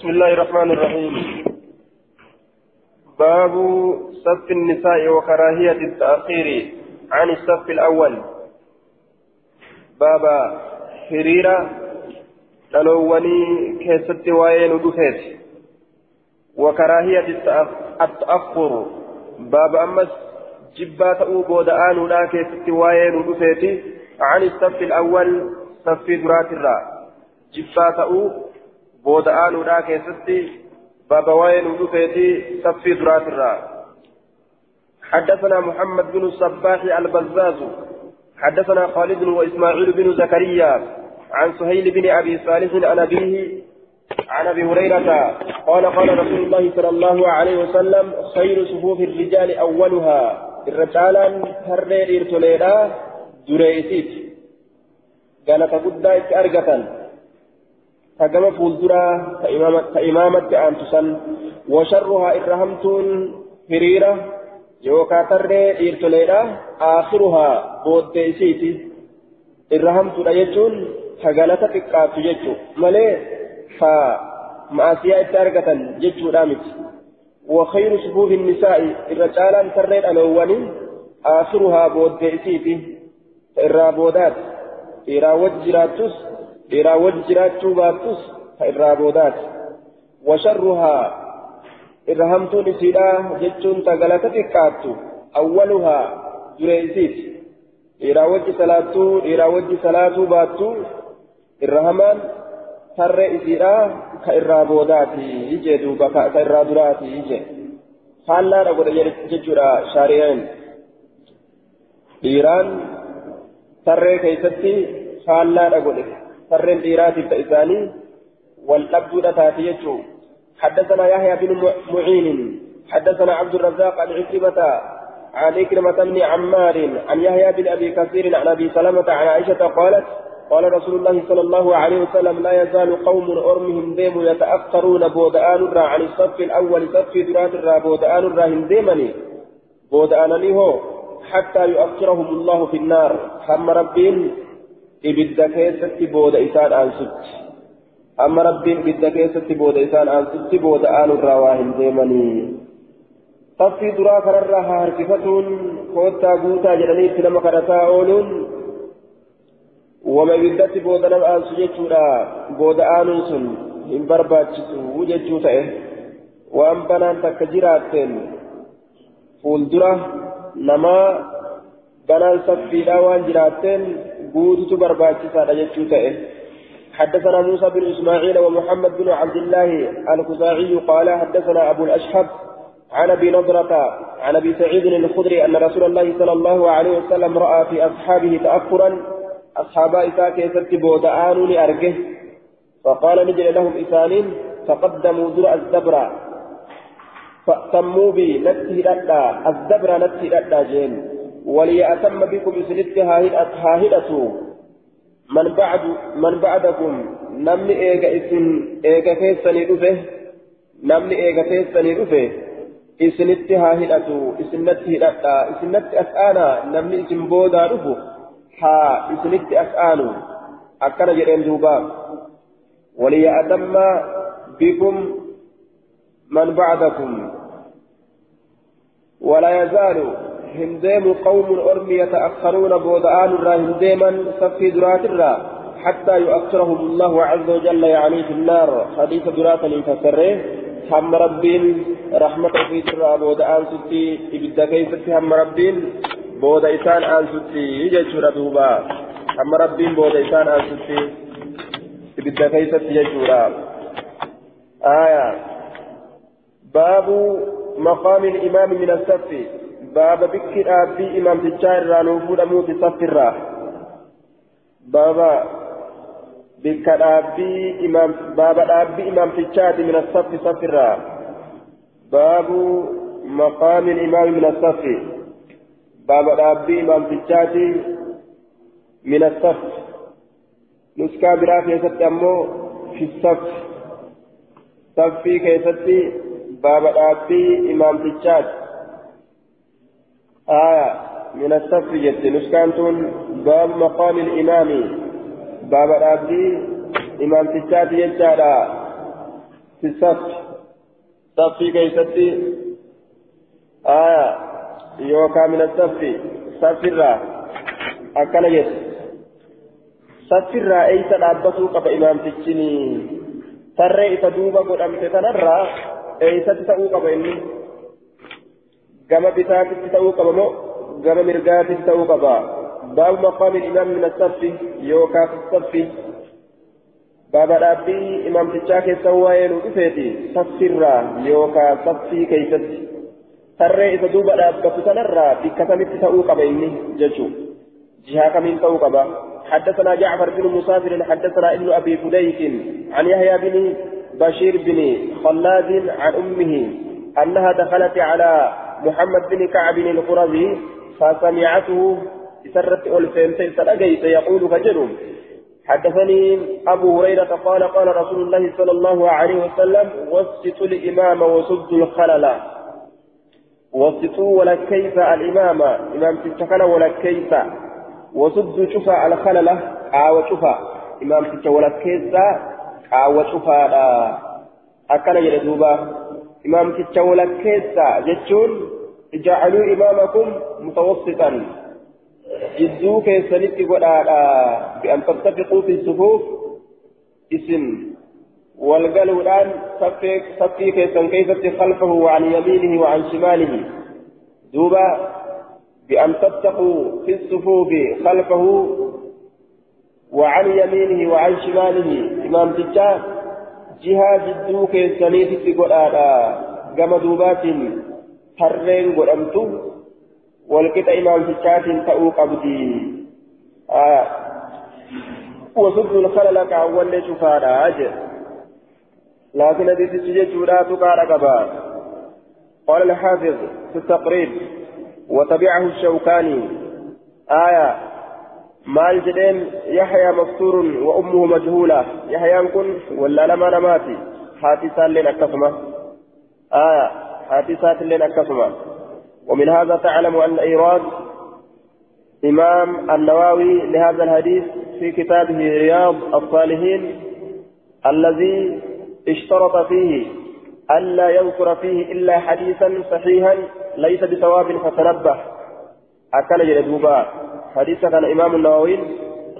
بسم الله الرحمن الرحيم. باب صف النساء وكراهية التأخير عن الصف الأول. باب حريرة دلووني كيست وين دفيت وكراهية التأخر. باب أمس جبات أوبو دآن لا كيست وين دفيت عن الصف الأول صف درات الراء جبات أوبو booda'aanuudhaa keessatti baaba waa'ee nu dhufeeti saffii duraatirraa حدثنا محمد بن الصباح البزاز حدثنا خالد وإسماعيل بن زكريا عن سهيل بن أبي صالح عن أبيه عن أبي هريرة قال قال رسول الله صلى الله عليه وسلم خير صفوف الرجال أولها. الرجالا ترى إرتليلا دريسيت قال تقول أرقة فكما فولدرا كإمامة أنتسن وشرها إرهمتون هريرة يوكا ترى إرتليرا آخرها بوديسيتي إرهمتون أيجون فقالت تقاف جيجو ملي؟ فمعاسيا إتاركة جيجو دامت. وخير صفوف النساء الرجالا ترى الأولين آخرها بوديسيتي إرابودات إرا وجراتوس boodaati washarruhaa irra hamtuun isiidha jechuun tagalata xiqqaattu awwaluhaa dureeysiiti dhiiraa wajji salaattuu dhiiraa wajji salaatuu baattu irra hamaan tarree isiidha ka irraa boodaati ijee duuba ka irraa duraati ijee haallaadha godhe jechuudha shaari'een dhiiraan tarree keeysatti haallaadha godhe فرن ديراتي فإساني والأبد تاتي يجو حدثنا يحيى بن معين حدثنا عبد الرزاق عن عكرمة عن عكرمة بن عمار عن يحيى بن أبي كثير عن أبي سلمة عن عائشة قالت قال رسول الله صلى الله عليه وسلم لا يزال قوم أرمهم ديم يتأخرون بودآن الرا عن الصف الأول صف درات الرا بودآن الرا هنديمني بودآن هو حتى يؤخرهم الله في النار. هم ربين ibidda keessatti booda isaan aansutti amma rabbiin ibidda keessatti booda isaan aansutti booda aanurraa waa hin deemanii taffii duraa kanarraa haa harkifatuun koottaa guutaa jedhanii itti nama kadhataa ooluun wama ibiddatti booda nama aansu jechuudha booda aanuun sun hin barbaachisu jechuu ta'e waan banaan takka jiraatteen fuuldura namaa banaan saffiidhaa waan jiraatteen قوتت برباكسة رجتشو تأه حدثنا موسى بن إسماعيل ومحمد بن عبد الله الخزاعي قال حدثنا أبو الأشهب عن أبي نضرة عن أبي سعيد الخدري أن رسول الله صلى الله عليه وسلم رأى في أصحابه تأخرا أصحاب إساء كيست بودآن لأرجه فقال نجل لهم إسانين فقدموا درع الزبرة فأتموا بي نتهي الزبرة نتهي جين. وليأتم بكم سنت هاهدة من بعد من بعدكم نمني إيجا إسن إيجا كيسني رفه نمني إيجا كيسني رفه إسنت هاهدة إسنت هدأتا إسنت أسآنا. نمني إسن بودا رفه ها إسنت أسآنو. أكنا جرين دوبا. وليأتم بكم من بعدكم. ولا يزال هندام قوم أرمي يتأخرون بودآن الرا هنداما صفي درات الرا حتى يؤخرهم الله عز وجل يعني في النار. حديث درات الانفسره هم ربين رحمة في ترى بودآن ستي إبدا كيف هم ربين؟ بود إسان آن ستي يجي دوبا. هم ربين بود إسان آن ستي إبدا كيف يجي آية. باب مقام الإمام من الصف باب بكر أبي إمام تجار رانو صف الراه بابا بكر أبي إمام بابا أبي إمام تجار من الصف صف الراه باب مقام الإمام من الصف بابا أبي إمام تجار من الصف نسكا برا كيست أمو في الصف صفي كيستي بابا أبي إمام تجار آية من الصف جت نسكانتون باب مقام الإمام. باب الأبدي إمام تجات يجعل في الصف صفي كيستي. آية. يوكا من الصف صف الرا أكل يد صف الرا أي تلابسوا قب إمام تجني ترى إتدوبا قد أمت تنرى. أي ستتأو قب إني. كما بتاتي تتأو قب مو كما مرقاتي تتأو قب باب مقام الإمام من الصف يوكا في الصف بابا ربي إمام تشاكي سواين وكفيتي صفرا يوكا صفي كيست ترى إذا دوبا رابك سنرى بكتمت تأو قبيني ججو جهة كمين تأو قبا حدثنا جعفر بن مسافر حدثنا ابن أبي فديك عن يحيى بن بشير بن خلاد عن أمه أنها دخلت على محمد بن كعب القرظي فسمعته سرت ألفين سنجيت يقول فجر حدثني أبو هريرة قال قال رسول الله صلى الله عليه وسلم وسطوا الإمام وسدوا الخلل. وسطوا ولا كيف الإمام؟ إمام تتكل ولا كيف وسدوا شفا الخلل. أو شفا إمام تتكل ولا كيف أو شفا أكل يدوبا. إمام ولا كيف جتشون اجعلوا إمامكم متوسطا. jidduu keessanitti godhaadha bi'an tattafiquu fi sufuuf isin walgaluudhaan saffii keessan keessatti khalfahu وعن يمينه وعن شماله. دوبا بأن تتقوا في الصفوف خلفه وعن يمينه وعن شماله. إمام تجاه جهة جدو كيسانيتي في قرآن كما دوبات ترين قرأمتو والقطع إمام فكات تأو قبدي آه وصد الخلل كأول شفانا أجل لكن هذه السجد لا تقال قبا قال الحافظ في التقريب وتبعه الشوكاني آية مال جدين يحيى مفتور وأمه مجهولة يحيى كن ولا لما نماتي حاتي سالين أكسمة آية حاتي سالين أكسمة ومن هذا تعلم أن إيراد إمام النووي لهذا الحديث في كتابه رياض الصالحين الذي اشترط فيه ألا يذكر فيه إلا حديثا صحيحا ليس بثواب فتنبه أكل جلدوبا حديث كان إمام النووي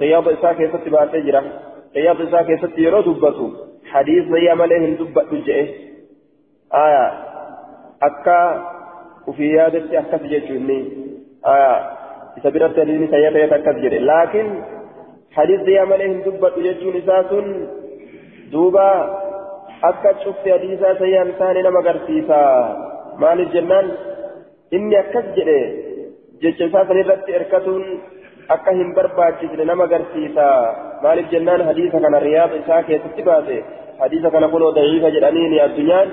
رياض إساك يسد بعد تجرة رياض إساك يسد يرو دبته حديث زي مليه دبة آية أكا وفي يادتي أكثر جيتشوني آه إذا برت دليل سيئة أكثر جيتشوني لكن حديث دي عملهم دبة جيتشون إساسون دوبا أكثر شفت حديثا سيئة إنسان نما قرسيسا مال الجنان إني أكثر جيتشوني جيتشون سنرد إركتون akka hin barbaachisne nama agarsiisa maaliif jennaan hadiisa kana riyaada isaa keessatti baase hadiisa kana kunoo daciifa jedhaniini addunyaan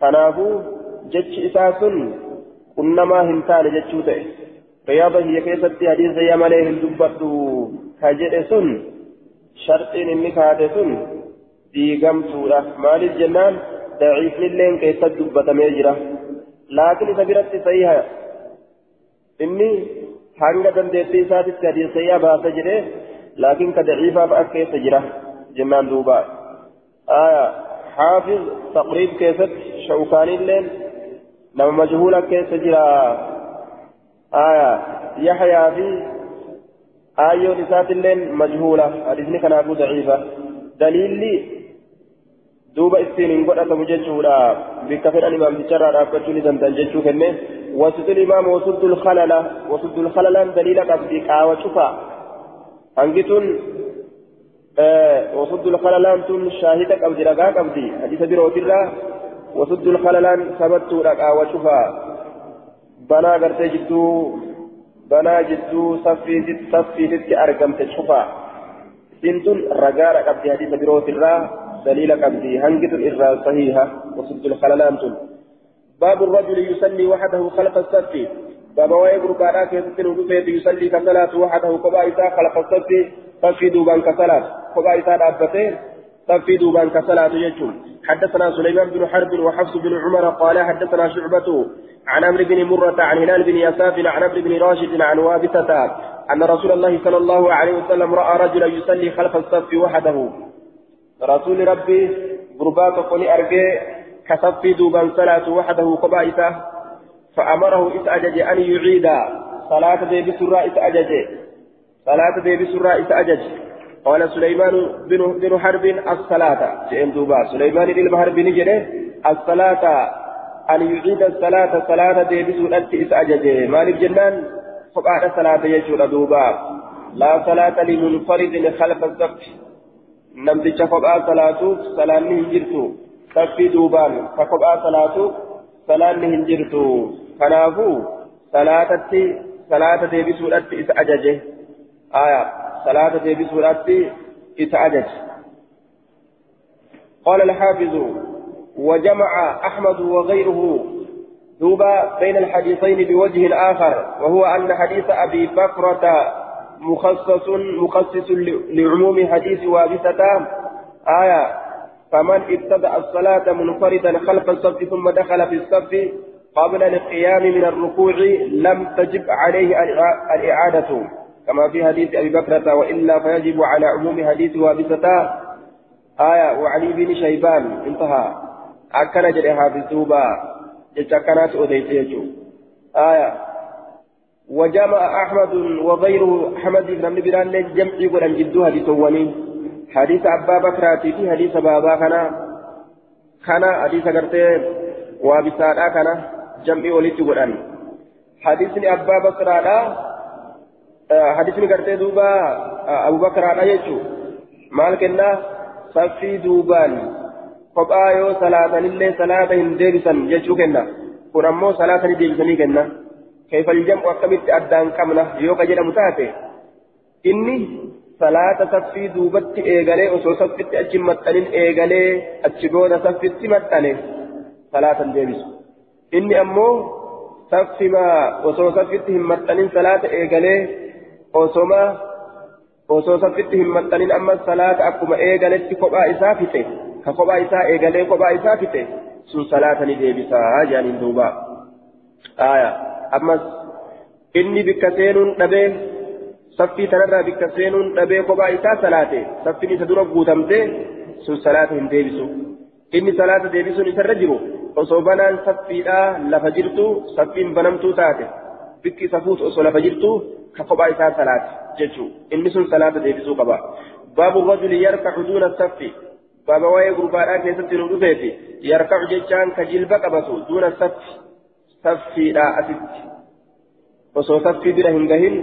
kanaafuu jechi isaa sun qunnamaa hin taane jechuu ta'e riyaada hiyya keessatti hadiisa yaa malee hin dubbadhu ka jedhe sun sharxiin inni kaate sun diigamtuudha maaliif jennaan daciifnilleen keessatti dubbatamee jira laakiin isa biratti sahiha inni hanga dandeettii isaatitti hadiisa yaa baasa jedhe laakiin ka daciifaaf akka keessa jira jennaan duuba. كيست شوكاني اللين نما مجهولا كيف جرا آية يحيى في آية نسات اللين مجهولة حديثني كان أبو ضعيفة دليل لي دوب استين قد أتم ججولا بكفر الإمام تشرع رافقتوني دمتن ججو كنه وسد الإمام وسد الخلل وسد الخلل دليل قبضي قاوة شفا أنجتون آه وسد الخلل تون شاهدك قبضي رقا قبضي حديث بروت الله. وسد الخللان ثبت رقا وشفا بنا غرتي جدو بنا جدو صفي ست صفي ست أرقمت شفا سنتون رقا رقبتي حديث بروت الله. دليل قبضي هنجد الإرى صحيحة. وسد الخللان تون باب الرجل يصلي وحده خلف الصف باب ويقر قاراك يستن يصلي كصلاة وحده قبائتا خلف الصف صفي دوبان كصلاة قبائتا دابتين صفي دوبان كصلاة يجون. حدثنا سليمان بن حرب وحفص بن عمر قال حدثنا شعبة عن عمرو بن مرة عن هلال بن يساف عن عمرو بن راشد عن وابتة أن رسول الله صلى الله عليه وسلم رأى رجلا يصلي خلف الصف وحده. رسول ربي غربات قولي أرجي كصفي دوبا صلاة وحده قبائته فأمره إسأجج أن يعيد. صلاة دي بسرى إسأجج صلاة دي بسرى إسأجج قال سليمان بن بن حرب الصلاة. جئن دوبا. سليمان بن حرب نجري الصلاة. أن يعيد الصلاة صلاة دي بسرى إسأجج مالك جنان فقعد صلاة يجور دوبا. لا صلاة لمنفرد خلف الصف namticha kophaa salaatuuf salaanni hin duubaan ka kophaa salaatuuf salaanni hin jirtu kanaafuu salaatatti salaata deebisuudhatti isa ajaje aya salaata deebisuudhatti isa ajaje قال الحافظ وجمع أحمد وغيره دوبا بين الحديثين بوجه آخر وهو أن حديث أبي بكرة مخصص مخصص لعموم حديث وابسة آية فمن ابتدأ الصلاة منفردا خلف الصف ثم دخل في الصف قبل القيام من الركوع لم تجب عليه الإعادة. كما في حديث أبي بكرة وإلا فيجب على عموم حديث وابسة آية وعلي بن شيبان انتهى. أكن جريها في الزوبة جتكنات أوديتيجو. آية وجمع أحمد وغيره أحمد بن الله جمع يقول أن جدوها لتواني حديث أبا بكر في حديث بابا كان كان حديث قرتين وبسادا كان جمع وليت قرآن حديث أبا بكر على حديث قرتين دوبا أبو بكر على يجو. مالك الله صفي دوبان. kophaa yoo salaatanillee salaata hin deebisan jechuu kenna kun ammoo salaata ni deebisanii kenna كيف الجمع أكملت أدان كمنا يوكا جرى متاتي إني صلاة صفي دوبت إيغالي وسو صفت أجي متنين إيغالي أجبون صفت متنين. صلاة ديبس إني أمو صفي ما وسو صفت متنين صلاة إيغالي وسوما وسو صفت متنين أما صلاة أكما إيغالي كوبا إسافته كوبا إسا إيغالي كوبا إسافته سو صلاة ديبسا جانين دوبا. آية. ammas inni bikka seenuun dhabee saffii tanarraa bikka seenuun dhabee kophaa isaa salaate saffiin isa dura guutamte sun salaata hin deebisu inni salaata deebisuun isarra jiru osoo banaan saffiidhaa lafa jirtu saffiin banamtuu taate bikki isa fuutu osoo lafa jirtu ka kophaa isaa salaate jechuu inni sun salaata deebisuu qaba baabu rajuli yarkacu duuna saffi baaba waa'ee gurbaadhaa keessatti nu dhufeeti yarkacu jechaan ka jilba qabatu duuna saffi saffiidha asitti osoo saffii bira hin gahin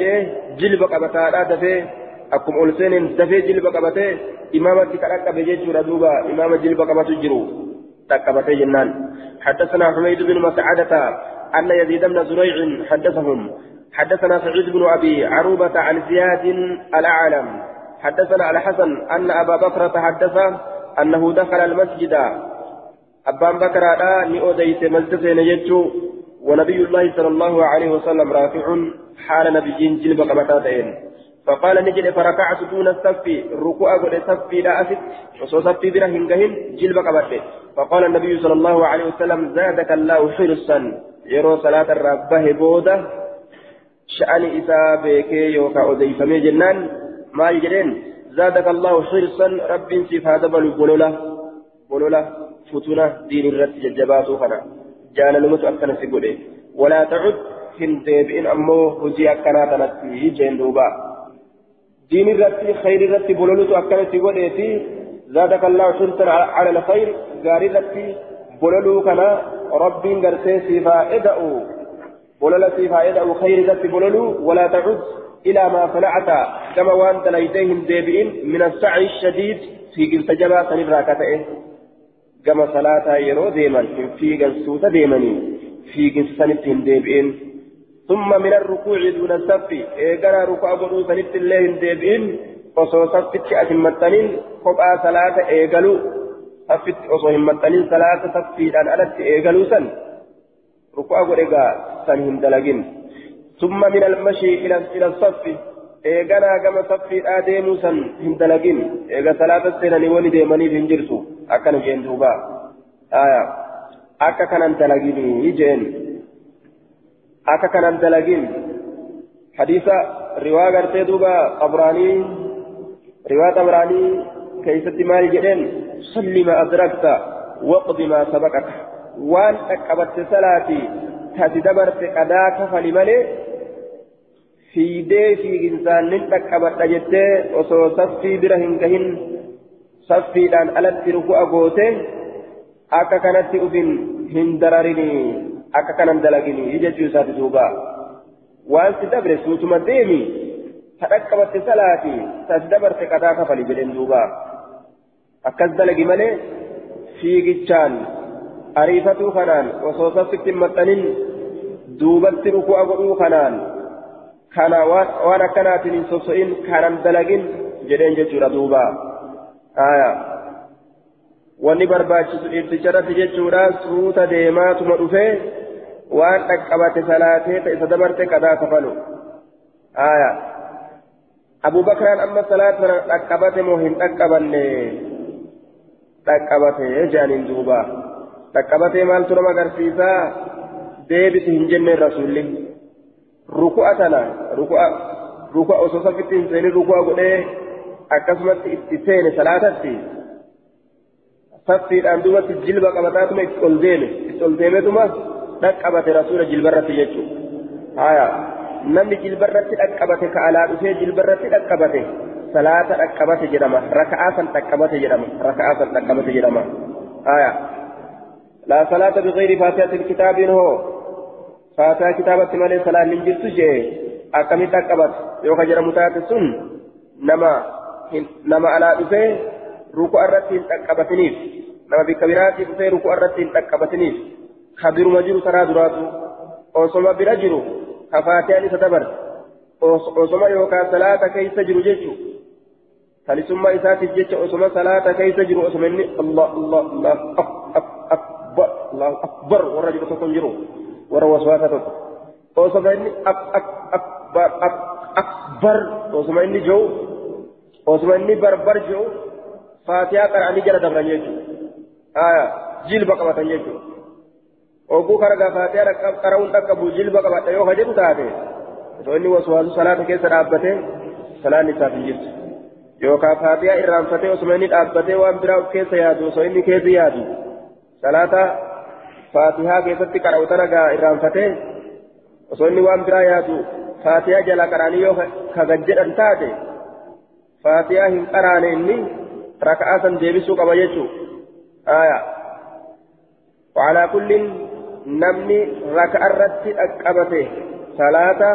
jee jilba qabataadha dafee akkuma ol seeneen dafee jilba qabatee imaamatti ka dhaqqabe jechuudha duuba imaama jilba qabatu jiru dhaqqabatee jennaan حدثنا حميد بن مسعدة أن يزيد بن زريع حدثهم حدثنا سعيد بن أبي عروبة عن زياد الأعلم حدثنا الحسن أن أبا بكر حدثه أنه دخل المسجد أبان بكر لا نؤديت مسجد نجتو ونبي الله صلى الله عليه وسلم رافع حال نبي جلب قبتاتين فقال نجد فركعت دون الصف ركوع قد صفي لا أسد وصو صفي بنا هنجهن جلب فقال النبي صلى الله عليه وسلم زادك الله حرصا. يرو صلاة الربه بودة شأن إسابك يوكا أزيفمي جنان. ما يجرين زادك الله حرصا. رب سيف هذا بلولا بلولا فتنة دين الرد ججباتو خنا. جانا نمت أكنا سيقولي. ولا تعد هندب إن أمو هجي أكنا تنسي جين دوبا. دين الرد خير الرد بلولو أكنا سيقولي في زادك الله حرصا على الخير. غاري الرد بلولو كنا رب غرسي سيفا إدأو. بلولا سيفا إدأو خير الرد بلولو ولا تعد إلى ما صنعت كما وأنت ليتهم ديبئين من السعي الشديد. في قلت جبا سنبرا كتئه كما صلاة يرو ديما في قلسوت ديماني في قلسانت ديبئين ثم من الركوع دون الصف إيقنا ركوع قدو سنت الله ديبئين وصو صفت أتمتنين قبعا صلاة إيقلو صفت وصو همتنين صلاة صفي أن ألت إيقلو سن ركوع قدو سنهم دلقين ثم من المشي إلى إلى الصف إيجانا كما صفي آدم سن هندلقين إيجا ثلاثة سنة ولد مني بنجرسو akkana jeen duuba. Aya akka kanan dalagini jeen akka kanan dalagin. Hadiisa riwaa gartee duuba xabraanii riwaa xabraanii keeysatti maal jedheen? Salli ma adrakta waqdi maa sabaqaka. Waan dhaqqabatte salaatii tati dabarte qadaa kafali malee fiidee fiiginsaan nin dhaqqabadha jettee osoo saffii bira hin gahin saffiidhaan alatti ruku'a goote akka kanatti ufin hin dararini akka kanan dalagini jechuu isaati duuba. Waan si dabre suutuma deemi ta dhaqqabatte salaati ta si dabarte qadaa kafali jedhen duuba. Akkas dalagi malee fiigichaan ariifatuu kanaan osoo saffitti hin maxxanin duubatti ruku'a godhuu kanaan kana waan akkanaatiin hin sosso'in kanan dalagin jedheen jechuudha duuba aya wanni barbaachisu dhiirticharratti jechuudha suuta deemaatuma dhufee waan dhaqqabate salaatee ta isa dabarte qadaa kafalu aya abubakraan amma salaata dhaqqabate moo hin dhaqqabanne dhaqqabate jedhaniin duuba dhaqqabatee maaltu nama agarsiisaa deebisi hin jenneen rasuulli ruku'a tana ruku'a osoo saffitti hin seenin ruku'a godhee akkasumatti itti seene salaatatti saffiidhaan duubatti jilba qabataatuma itti ol deeme itti ol deemetuma dhaqqabate rasuula jilbarratti jechuudha haya namni jilbarratti dhaqqabate ka alaa dhufee jilbarratti dhaqqabate salaata dhaqqabate jedhama raka'aa san dhaqqabate jedhama raka'aa san dhaqqabate jedhama haya laa salaata biqayri faatihatil kitaabiin hoo faataa kitaabatti malee salaan hin jirtu jee akkamitti dhaqqabate yoo ka jedhamu taate sun nama nama alaa dhufee ruku'a irratti hin dhaqqabatiniif nama bikka biraatii dhufee ruku'a irratti hin dhaqqabatiniif ka biruma jiru karaa duraatu osoma bira jiru ka faatiyaan isa dabarte osoma yookaan salaata keessa jiru jechuu talisummaa isaatiif jecha osoma salaata keessa jiru osoma inni allah allah allah akbar warra jiru tokko jiru warra waswaasa tokko osoma inni akbar osoma inni jiru osuma inni barbar jiru faatiyaa qara'anii jala dabran jechuudha jilba qabatan jechuudha oguu karagaa faatiyaa qara'uun dhaqqabu jilba qabadha yoo jedhu taate osoo inni waswaasu salaata keessa dhaabbatee salaan isaaf hin jirtu yookaan faatiyaa irraanfatee osuma inni dhaabbatee waan biraa of keessa yaadu osoo inni keessa yaadu salaata faatihaa keessatti qara'u tanagaa irraanfatee osoo inni waan biraa yaadu faatiyaa jala qara'anii yoo kagan jedhan taate. Qaraane inni raka'aa san deebisuu qaba jechuu aya. وعلى كل نمني ركع الرت أكبته ثلاثة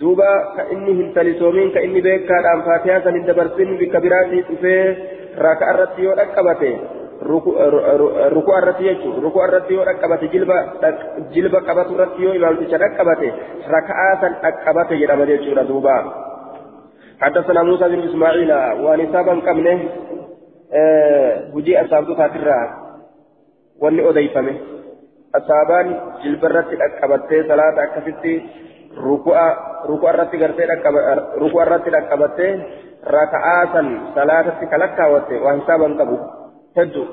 دوبا كإني هنتلسومين كإني بيك كان أم فاتحة سن دبرسين بكبيرات في ركع الرت يو أكبته ركوع الرت يجو ركوع الرت يو أكبته جلبة جلبة كبته الرت يو إمام تشرك أكبته ركعة أكبته يرمى يجو دوبا حدثنا موسى بن إسماعيل ونسابا كمنه هجي أصابت تاترا وأني أضيفمه. أصابان جلبرت أكبت صلاة أكفت ركوع ركوع غرتي ركوع الرت أكبت ركعاتا صلاة كلكا وحسابا كبو تجو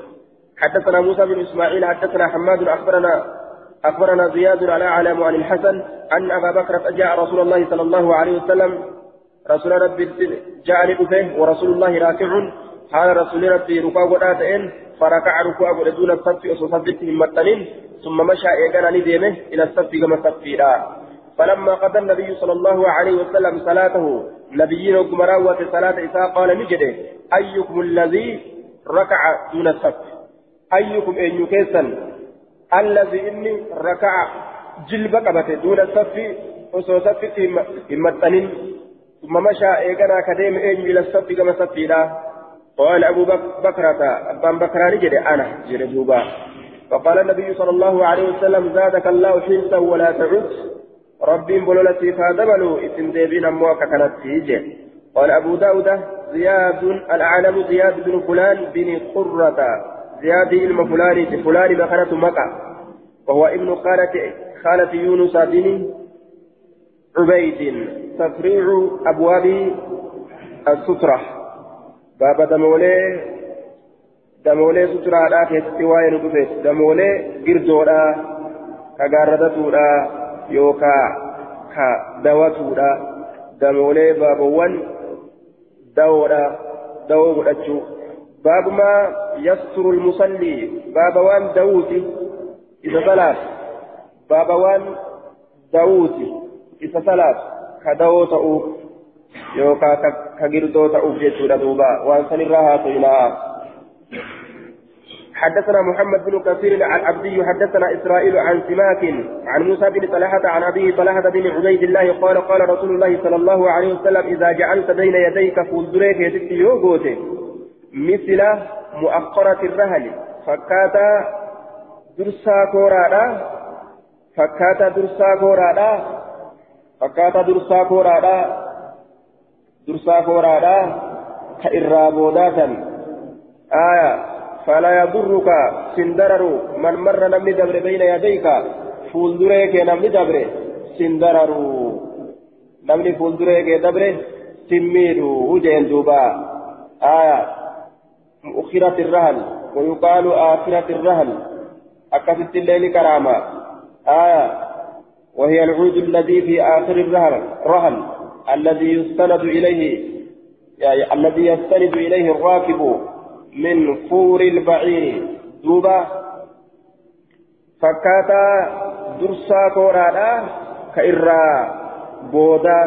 حدثنا موسى بن إسماعيل حدثنا حماد أخبرنا أخبرنا زياد على أعلم عن الحسن أن أبا بكر جاء رسول الله صلى الله عليه وسلم رسول ربي جاءني دفه ورسول الله راكع. حال رسول ربي ركوع وداتين فركع ركوع دون الصف وصفت همتنين ثم مشى إيقانا نديمه إلى الصف كما صفيرا فلما قضى النبي صلى الله عليه وسلم صلاته نبيين وكمراوة صلاة إساء قال نجده أيكم الذي ركع دون الصف؟ أيكم أن يكيسا الذي إني ركع جلب دون الصف وصفت همتنين ثم مشى إيقنا كديم إيج إلى الصف كما صفيلا قال أبو بكرة أبان بكران جد أنا جد دوبا فقال النبي صلى الله عليه وسلم زادك الله حلسا ولا تعد. ربي بلولتي فادبلوا إتن ديبين أمواك كانت قال أبو داود زياد الأعلم زياد بن فلان بن قرة. زياد علم فلان فلان بخنة مكة. وهو ابن خالة خالة يونس بن عبيد. تفريع أبواب السترة. باب دمولي دمولي سترة لا كيستوى ندفت دمولي قردولا كغاردتولا يوكا. كدواتولا دمولي بابوان. دولا دو قدتشو باب ما يستر المصلي. باب وان دوتي إذا ثلاث باب وان دوتي إذا ثلاث كدو تأوف يوكا كجردو تأوف جيتشو دوبا وان سنراها إلى حدثنا محمد بن كثير العبدي حدثنا اسرائيل عن سماك عن موسى بن طلحه عن ابيه طلحه بن عبيد الله قال قال رسول الله صلى الله عليه وسلم اذا جعلت بين يديك فوزريك يدك يوغوتي مثل مؤخرة الرهل فكاتا درسا كورادا فكاتا درسا كورادا فكاتا درسا كورادا درسا كورادا كإرابوداتا آية فلا يضرك سندرر من مر نمني دبر بين يديك فولدريك نمني دبر سندرر نمني فولدريك دبر سميرو وجين دوبا آية مؤخرة الرهن ويقال آخرة الرهن أكست الليل كرامة آية وهي العود الذي في آخر الرهن رهن الذي يستند إليه يعني الذي يستند إليه الراكب من فور البعير. دوبا فكاتا درسا كورادا كإرا بودا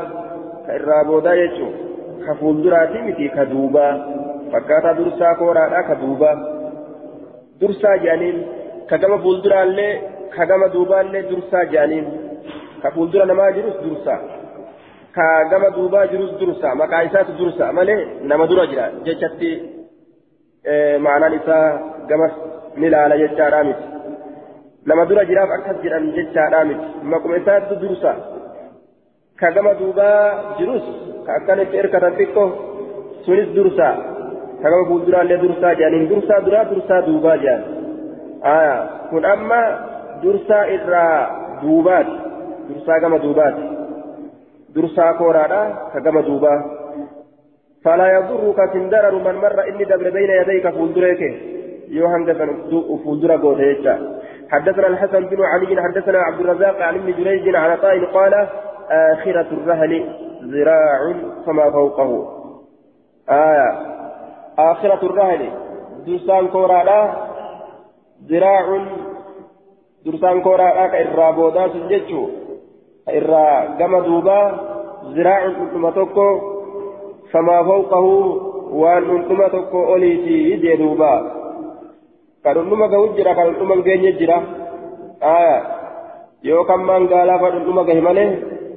كإرا بودا يجو. كفول دراتي متي كدوبا. فكاتا درسا كورادا كدوبا. درسا جانين كجما فول درالي كجما دوبالي درسا جانين. كفول درا نما جروس درسا كجما دوبا جروس درسا مكايسات درسا مالي نما درا جرا جچتي معنaan isaa gamas ni laala jechaadhaa miti nama dura jiraaf akkas jedhan jechaadhaa miti maquma isaatti dursa ka gama duubaa jirus ka akkanatti erkatan xiqqo sunis dursa ka gama fuulduraallee dursaa jedhaniin dursaa duraa dursaa duubaa jedhan kun amma dursaa irraa duubaati gama duubaati. Dursaa kooraadha ka gama duubaa. فلا يضرك سندرر من مر إني دبر بين يديك فولدريك يوهن فولدر قوتيجا حدثنا الحسن بن علي حدثنا عبد الرزاق عن ابن جريج عن عطاء قال آخرة الرهن ذراع فما فوقه آية آخرة الرهن درسان كورالا ذراع درسان irraa gama duubaa ziraacun dhundhuma tokko famaa fawqahu waan dhundhuma tokko oliitii jee duubaa ka dhundhuma gahu jira ka dhundhuma hin geenye jira. Aya yoo kan maangaalaafa dhundhuma gahi malee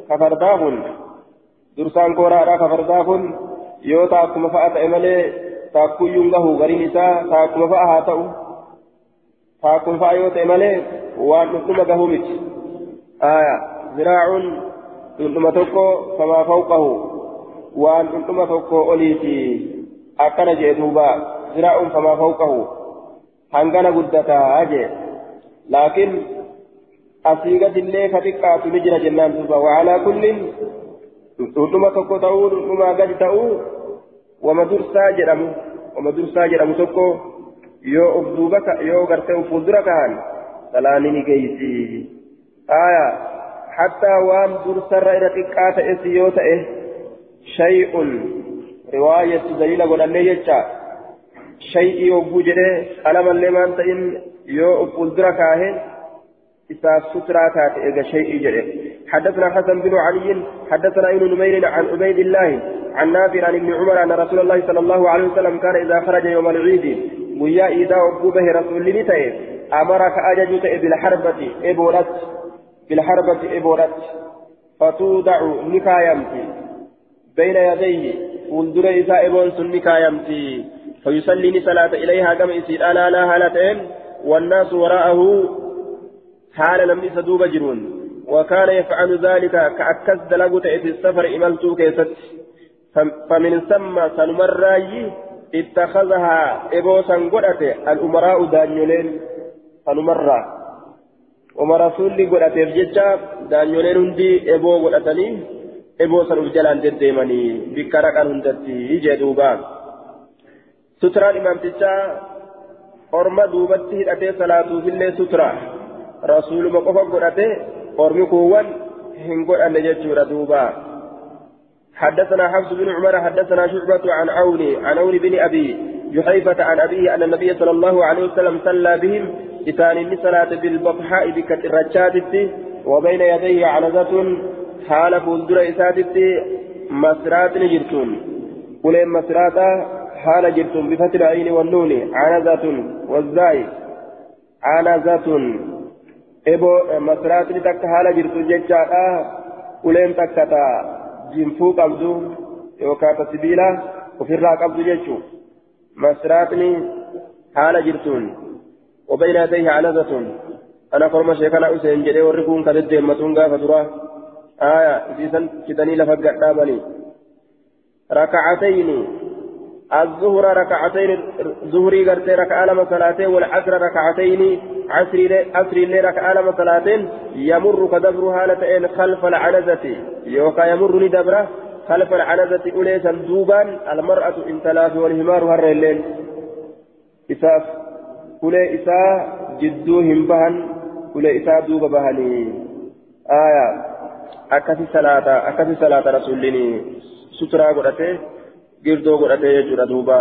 ka fardaa kun dursaan kooraadha ka fardaa kun yoo taakkuma fa'a ta'e malee taakkuyyuun gahu gariin isaa taakkuma fa'a haa ta'u taakkuma fa'a yoo ta'e malee waan dhundhuma gahuu miti. Aya waan dhundhuma tokko oliiti akkana jee duuba ziraa'uun famaa fawqahu hangana guddataa jee laakiin asii gadillee ka xiqqaatu ni jira jennaan duuba wacalaa kullin dhundhuma tokko ta'uu dhundhumaa gadi ta'uu wama dursaa jedhamu wama dursaa jedhamu tokko yoo uf duuba yoo gartee uf fuuldura kahan salaani ni geeysi aya irra xiqqaa ta'es yoo ta'e shay'un riwaayatti daliila godhannee jecha shay'ii hogguu jedhee qalamallee maan ta'in yoo uf fuuldura kaahe إساف سترى كات إذا شيء جري حدثنا حسن بن علي. حدثنا ابن نمير عن عبيد الله. عن نافع عن ابن عمر أن رسول الله صلى الله عليه وسلم كان إذا خرج يوم العيد. ويا إذا أبوبه رسول لنتي أمرك أججت بالحربة. بالحربة إبورت فتوضع نكايمتي. بين يديه ولدر إذا إبون سن نكايمتي. فيصلي صلاة إليها كما يسير. ألا لا هالتين والناس وراءه حال لم يسدوب جرون وكان يفعل ذلك كأكس دلقت في السفر إملتو كيست. فمن ثم سنمراي اتخذها إبوسا قرأت الأمراء دانيولين. سنمرا وما رسول قرأت بججة دانيولين هندي إبو قرأتني إبوسا رجلان دديمني بكرك هندتي جدوبا سترى الإمام تجا أرمى دوبته أتي صلاة في الله سترى rasuuluma qofa godhate ormi kuuwwan hin godhanne jechuudha duuba. حدثنا حفص بن عمر حدثنا شعبة عن عون عن عون بن أبي جحيفة عن أبيه أن النبي صلى الله عليه وسلم صلى بهم إتان صلاة بالبطحاء بكترجات وبين يديه عنزة حال فولدر إساتت مسرات جرتون قلين مسراتا حال جرتون بفتح العين والنون عنزة والزاي عنزة. إبو مسرات تك حال جرتون ججاتا قلين تكتا جنفو قبضو يوكاتا سبيلا وفرا قبضو ججو. مسراتني حال جرتون. وبين يديه عنزة أنا فرما شيخنا أسين جدي ورقون كذب ديمتون غافة دراه آية إذن كتني لفقر دابني ركعتين. الظهر ركعتين ظهري قرتي ركعة لما صلاتين والعصر ركعتين. عصري عصري ركعة لما صلاتين. يمر كدبر هالتين خلف العنزة. يوكا يمر لدبره خلف العنزة أوليسا دوبا المرأة إن تلاف والهمار هر الليل إساف أولي إسا جدوهم بهن أولي إسا دوب بهني آية akkasi salaata akkasi salaata rasuulliin suturaa godhate girdoo godhate jechuudha duuba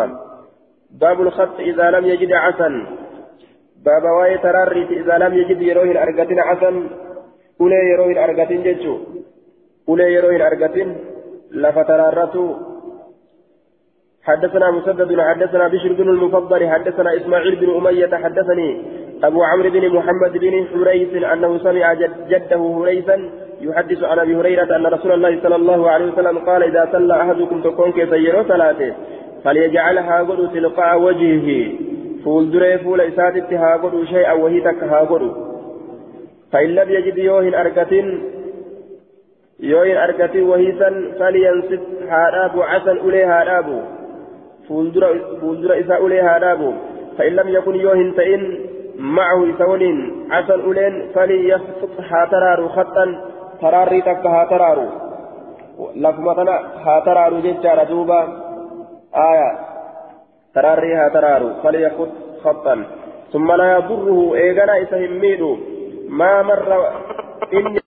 baabul khatti idaa lam yajid casan baaba waa'ee taraarriiti idaa lam yajid yeroo hin argatin casan ulee yeroo hin argatin jechuu ulee yeroo hin argatin lafa taraarratu حدثنا مسدد حدثنا بشر بن المفضل حدثنا إسماعيل بن أمية حدثني أبو عمرو بن محمد بن حريث أنه سمع جده هريثا يحدث عن أبي هريرة أن رسول الله صلى الله عليه وسلم قال إذا صلى أحدكم تكون كيسيرو صلاته؟ فليجعلها قد تلقاء وجهه. فول دري فول إساتت ها قد شيئا وهي تك ها قد فإن لم يجد يوهن اركتين يوهن أركتين وهيسا فلينصت هاراب عسن اليه هاراب فول دري اسا اليه هاراب فان لم يكن يوهن تئن معه إسولين عسل أولين فليخطط هاترار خطا تراري تك ها ترارو لفما تنا ها ترارو جيتشارا دوبا آية تراري ها ترارو فليخط خطا ثم لا يضره إيغانا إسهم ما مر إني